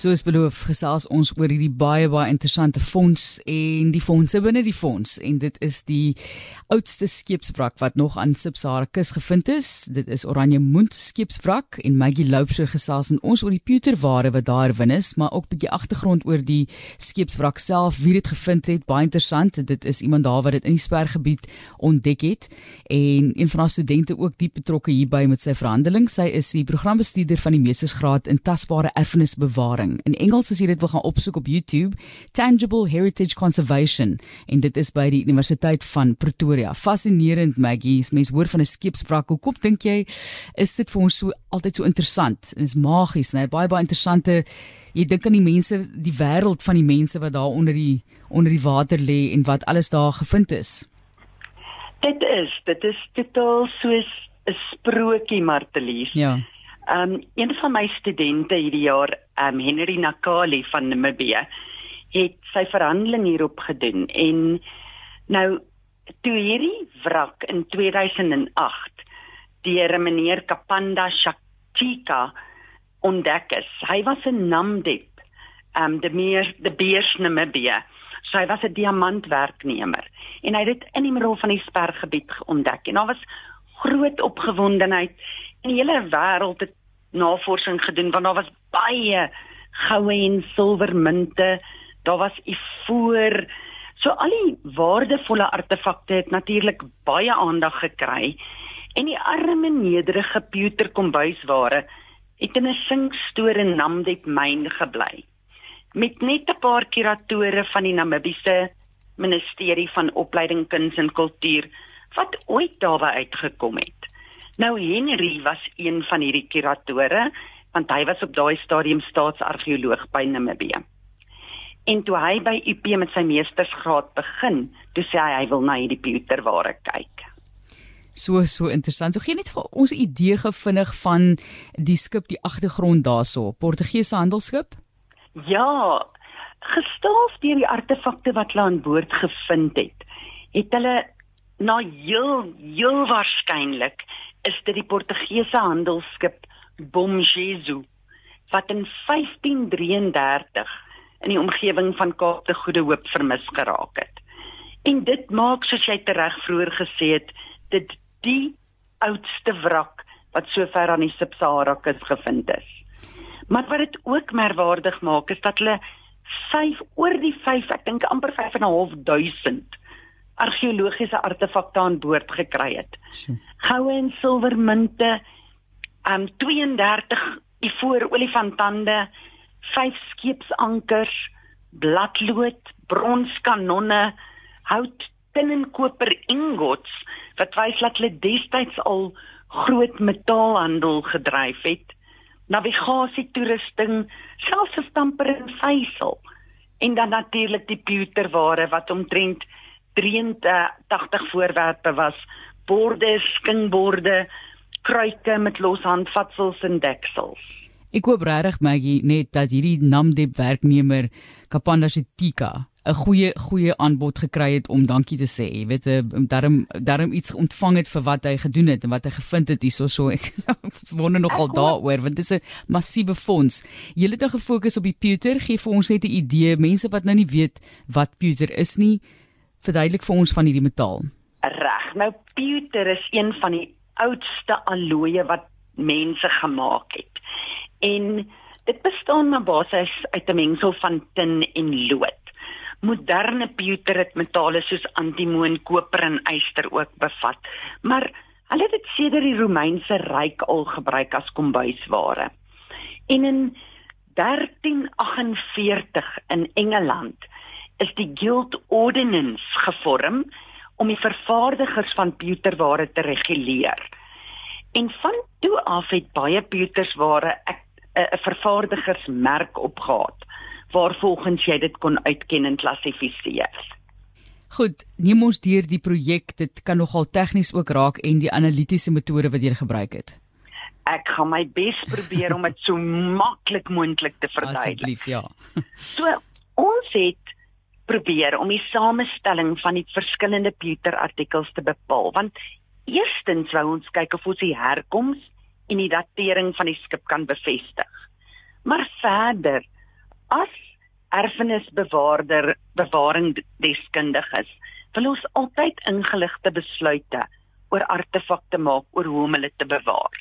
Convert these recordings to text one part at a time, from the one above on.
Soos beloof, gesels ons oor hierdie baie baie interessante fonds en die fondse binne die fonds en dit is die oudste skeepswrak wat nog aan Sibsara kus gevind is. Dit is Oranje Mond skeepswrak en Maggie Loubser gesels en ons oor die pewterware wat daar win is, maar ook 'n bietjie agtergrond oor die skeepswrak self, wie dit gevind het, baie interessant. Dit is iemand daar wat dit in die spergebied ontdek het en een van haar studente ook diep betrokke hierby met sy verhandeling. Sy is die programbestuurder van die meestersgraad in tasbare erfenisbewaring ervaring. In Engels as jy dit wil gaan opsoek op YouTube, Tangible Heritage Conservation en dit is by die Universiteit van Pretoria. Fascinerend Maggie, mens hoor van 'n skeepswrak. Hoekom dink jy is dit vir ons so altyd so interessant? En is magies, né? Baie baie interessante jy dink aan die mense, die wêreld van die mense wat daar onder die onder die water lê en wat alles daar gevind is. Dit is, dit is totaal soos 'n sprokie Martelies. Ja. Ehm um, een van my studente hierdie jaar, um, Henry Nakali van Namibia, het sy verhandeling hierop gedoen en nou toe hierdie wrak in 2008 deur meneer Kapanda Shaktika ontdek is. Hy was 'n Namdeb, ehm um, die meer die Beers Namibia. So hy was 'n diamantwerknemer en hy het dit in die middel van die spergebied ontdek en daar was groot opgewondenheid in die hele wêreld het navorsing gedoen want daar was baie goue en silwermunte, daar was ivoor. So al die waardevolle artefakte het natuurlik baie aandag gekry en die arme nederige pewter kombuisware het in 'n sinkstoor in Namdeb myn gebly. Met net 'n paar kuratore van die Namibiese Ministerie van Opleiding, Kuns en Kultuur wat ooit daarby uitgekom het. Nou Henry was een van hierdie kuratore want hy was op daai stadium staatsargeoloog by Namibië. En toe hy by UP met sy meestersgraad begin, toe sê hy hy wil na hierdie pewterware kyk. So so interessant. So gee net vir ons 'n idee gevinnig van die skip, die agtergrond daarso, Portugese handelsskip? Ja, gestaaf deur die artefakte wat hulle aan boord gevind het, het hulle na heel heel waarskynlik is dit die Portugese handelsskip Bom Jesus wat in 1533 in die omgewing van Kaap te Goeie Hoop vermis geraak het. En dit maak soos jy tereg vroeër gesê het, dit die oudste wrak wat sover aan die Sub-Sahara kus gevind is. Maar wat dit ook merkwaardig maak is dat hulle 5 oor die 5, ek dink amper 5 en 'n half duisend argeologiese artefakte aan boord gekry het. Goue en silwermunte, um 32 ivoor olifantande, 5 skeepsankers, bladlood, bronskanonne, hout, tin en koper ingots wat wys dat hulle destyds al groot metaalhandel gedryf het. Navigasie toerusting, selfs 'n stamper en vysel en dan natuurlik die pewterware wat omtrent 83 voorwerpe was borde, skingborde, kruike met los handvatsels en deksels. Ek hoop regtig Maggie net dat hierdie Namdeb werknemer Kapanda Sitika 'n goeie goeie aanbod gekry het om dankie te sê. Jy weet, eh, daarom daarom iets ontvang het vir wat hy gedoen het en wat hy gevind het hierso so. Ek wonder nogal daaroor want dit is 'n massiewe fonds. Jy het dan gefokus op die pewter. Gee vir ons net 'n idee, mense wat nou nie weet wat pewter is nie verduidelik vir ons van hierdie metaal. Reg. Nou pewter is een van die oudste alloye wat mense gemaak het. En dit bestaan op basis uit 'n mengsel van tin en lood. Moderne pewter het metale soos antimoon, koper en yster ook bevat. Maar hulle het dit sedert die Romeinse ryk al gebruik as kombuisware. En in 1348 in Engeland is die Guild Ordinance gevorm om die vervaardigers van pewterware te reguleer. En van toe af het baie pewtersware 'n vervaardigersmerk opgehad waarvolgens jy dit kon uitken en klassifiseer. Goed, neem ons deur die projek. Dit kan nogal tegnies ook raak en die analitiese metode wat jy gebruik het. Ek gaan my bes probeer om dit so maklik moontlik te verduidelik. Asseblief, ja. so, ons het probeer om die samestelling van die verskillende pewter artikels te bepaal want eerstens wou ons kyk of ons die herkoms en die datering van die skip kan bevestig. Maar verder As erfenisbewaarder bewaring deskundiges wil ons altyd ingeligte besluite oor artefakte maak oor hoe om hulle te bewaar.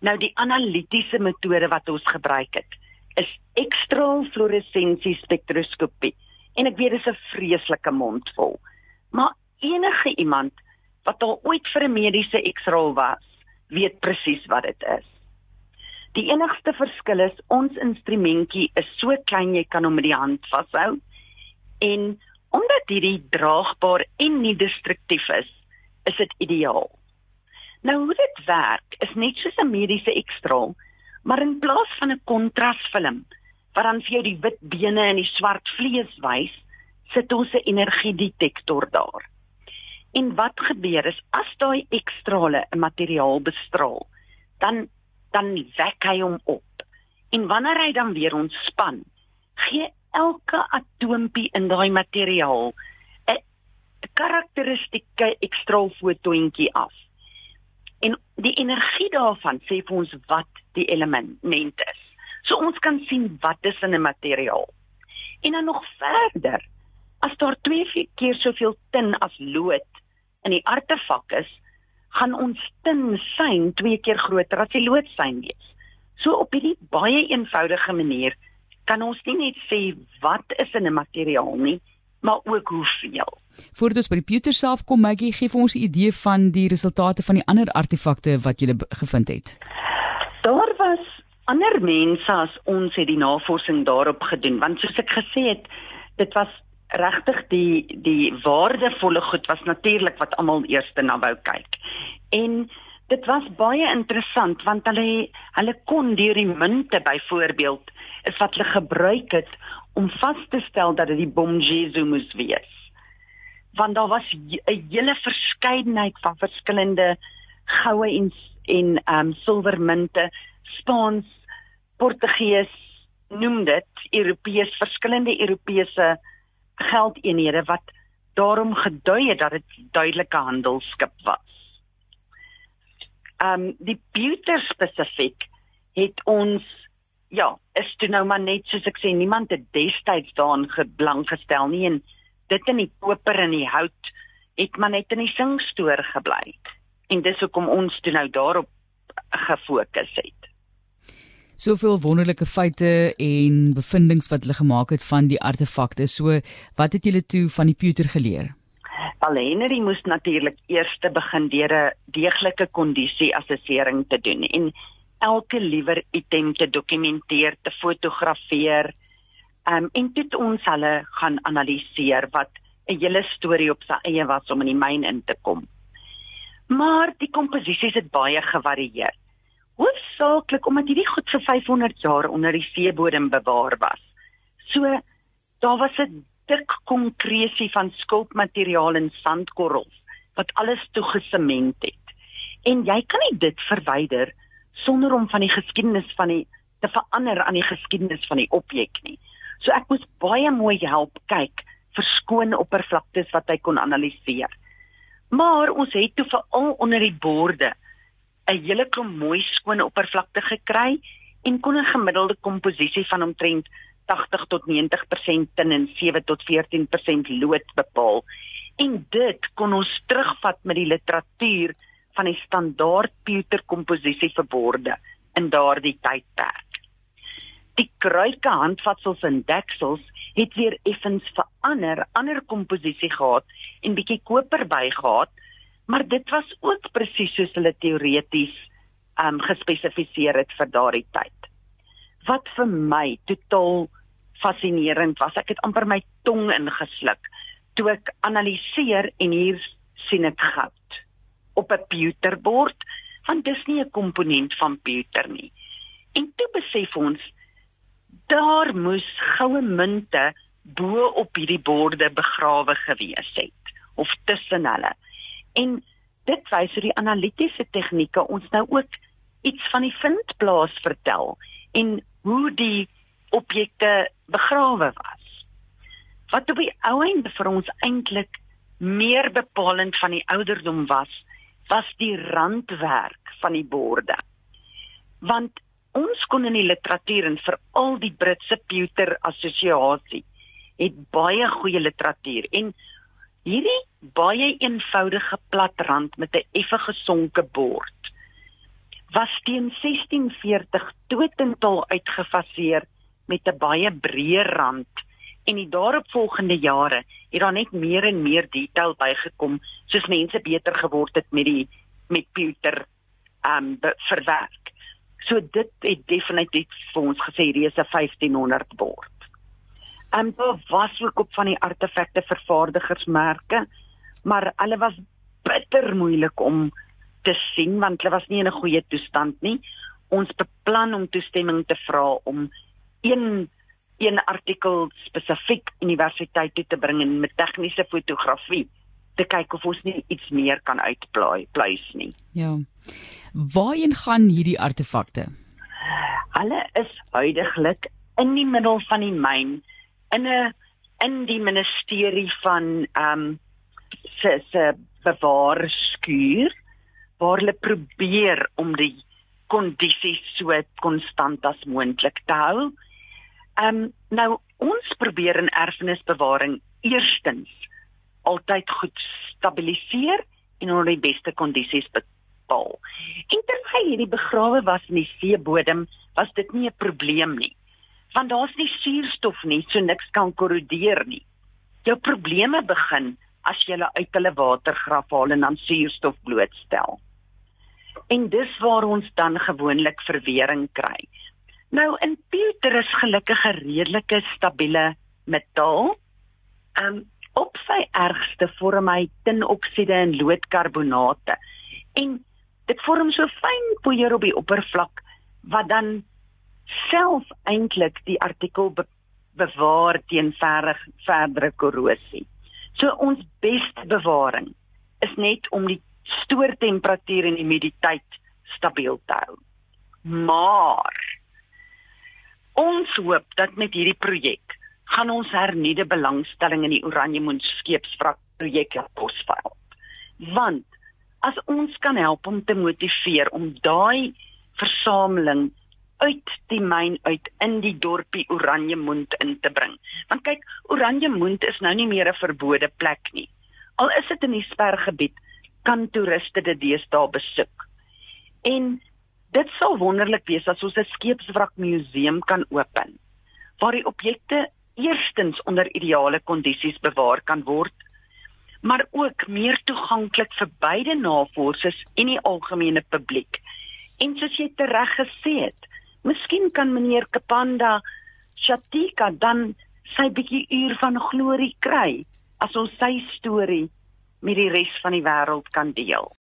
Nou die analitiese metode wat ons gebruik het is ekstrafluoresensie spektroskopie. En ek weet dit is 'n vreeslike mondvol. Maar enige iemand wat al ooit vir 'n mediese X-ray was, weet presies wat dit is. Die enigste verskil is ons instrumentjie is so klein jy kan hom met die hand vashou en omdat hierdie draagbaar en nie destruktief is, is dit ideaal. Nou hoe dit werk is net soos 'n mediese X-ray, maar in plaas van 'n kontrasfilm wat dan vir jou die wit bene en die swart vlees wys, sit ons 'n energiedetektor daar. En wat gebeur is as daai ekstrale 'n materiaal bestraal, dan dan wek hy hom op. En wanneer hy dan weer ontspan, gee elke atoompie in daai materiaal 'n karakteristieke ekstraalfotoentjie af. En die energie daarvan sê vir ons wat die element is. So ons kan sien wat is in 'n materiaal. En dan nog verder, as daar twee keer soveel tin as lood in die artefak is, gaan ons tin syn twee keer groter as die lood syn wees. So op hierdie baie eenvoudige manier kan ons nie net sê wat is in 'n materiaal nie, maar ook hoeveel. Voordat ons by die pewter self kom, Maggie, gee vir ons 'n idee van die resultate van die ander artefakte wat jy gevind het. Daar ander mense as ons het die navorsing daarop gedoen, want soos ek gesê het, dit was regtig die die waardevolle goed was natuurlik wat almal eers na wou kyk. En dit was baie interessant want hulle hulle kon deur die munte byvoorbeeld is wat hulle gebruik het om vas te stel dat dit die bom Jesu moes wees. Want daar was 'n hele verskeidenheid van verskillende goue en en ehm um, silwermunte, Spaans, Portugees, noem dit Europees verskillende Europese geldeenhede wat daarom gedui het dat dit duidelike handelsskip was. Ehm um, die pewter spesifiek het ons ja, is toe nou maar net soos ek sê niemand het destyds daarin geblang gestel nie en dit in die koper en die hout het maar net in die singstoor gebly. En dis hoekom ons toe nou daarop gefokus het soveel wonderlike feite en bevindinge wat hulle gemaak het van die artefakte. So, wat het julle toe van die pewter geleer? Wel, Henry moes natuurlik eers te begin deur 'n deeglike kondisie assessering te doen en elke liewer item te dokumenteer, te fotografeer. Um, en dit ons hulle gaan analiseer wat 'n hele storie op sy eie was om in die myn in te kom. Maar die komposisies het baie gevarieer hoofsaaklik omdat hierdie goed vir 500 jaar onder die seebodem bewaar was. So daar was 'n dik konkresie van skulpmateriaal en sandkorrels wat alles toegesement het. En jy kan nie dit verwyder sonder om van die geskiedenis van die te verander aan die geskiedenis van die objek nie. So ek moes baie mooi help kyk vir skoon oppervlaktes wat hy kon analiseer. Maar ons het toe veral onder die borde 'n hele klomp mooi skoon oppervlakte gekry en kon 'n gemiddelde komposisie van omtrent 80 tot 90% tin en 7 tot 14% lood bepaal. En dit kon ons terugvat met die literatuur van die standaard pewter komposisie vir borde in daardie tydperk. Die kruike handvatsels en deksels het weer effens verander, ander komposisie gehad en bietjie koper bygehad maar dit was ook presies soos hulle teoreties um gespesifiseer het vir daardie tyd. Wat vir my totaal fascinerend was, ek het amper my tong ingesluk toe ek analiseer en hier sien ek goud op 'n pewterbord, want dis nie 'n komponent van pewter nie. En toe besef ons daar moes goue munte bo op hierdie borde begrawe gewees het of tussen hulle. En dit wys hoe die analitiese tegnieke ons nou ook iets van die vindplaas vertel en hoe die objekte begrawe was. Wat op die ou einde vir ons eintlik meer bepalend van die ouderdom was, was die randwerk van die borde. Want ons kon in die literatuur en veral die Britse Pewter Assosiasie het baie goeie literatuur en hierdie baie eenvoudige platrand met 'n effe gesonke bord was teen 1640 totental uitgefaseer met 'n baie breër rand en die daaropvolgende jare het daar net meer en meer detail bygekom soos mense beter geword het met die met pewter um verwerk. So dit het definitief vir ons gesê hier is 'n 1500 bord. Um daar was ook op van die artefakte vervaardigersmerke, maar hulle was bitter moeilik om te sien want hulle was nie in 'n goeie toestand nie. Ons beplan om toestemming te vra om een een artikel spesifiek universiteit toe te bring in met tegniese fotografie te kyk of ons nie iets meer kan uitplaai pleis nie. Ja. Waarheen gaan hierdie artefakte? Hulle is huidigelik in die middel van die myn in 'n in die ministerie van ehm um, se se bewaarskuur waar hulle probeer om die kondisies so konstant as moontlik te hou. Ehm um, nou ons probeer in erfenisbewaring eerstens altyd goed stabiliseer en onder die beste kondisies bepaal. En terwyl hierdie begrawe was in die seebodem, was dit nie 'n probleem nie. Want daar's nie suurstof nie, so niks kan korrodeer nie. Jou probleme begin as jy hulle uit hulle watergraf haal en dan suurstof blootstel en dis waar ons dan gewoonlik verwering kry. Nou in Pieter is gelukkig 'n redelike stabiele metaal. Um op sy ergste vorm hy tinoksiede en loodkarbonate. En dit vorm so fyn poeier op die oppervlak wat dan self eintlik die artikel be bewaar teen verdere korrosie. So ons beste bewaring is net om die stoortemperatuur en humiditeit stabiel te hou. Maar ons hoop dat met hierdie projek gaan ons hernuide belangstelling in die Oranjemoen skeepswrak projek posvaal. Want as ons kan help om te motiveer om daai versameling uit die myn uit in die dorpie Oranjemoen in te bring. Want kyk, Oranjemoen is nou nie meer 'n verbode plek nie. Al is dit in die spergebied, kan toeriste dit deesdae besoek. En dit sal wonderlik wees as ons 'n skeepswrak museum kan open waar die objekte eerstens onder ideale kondisies bewaar kan word, maar ook meer toeganklik vir beide navorsers en die algemene publiek. En soos jy tereg gesê het, miskien kan meneer Kapanda Chatika dan sy bietjie uur van glorie kry as ons sy storie met die res van die wêreld kan deel.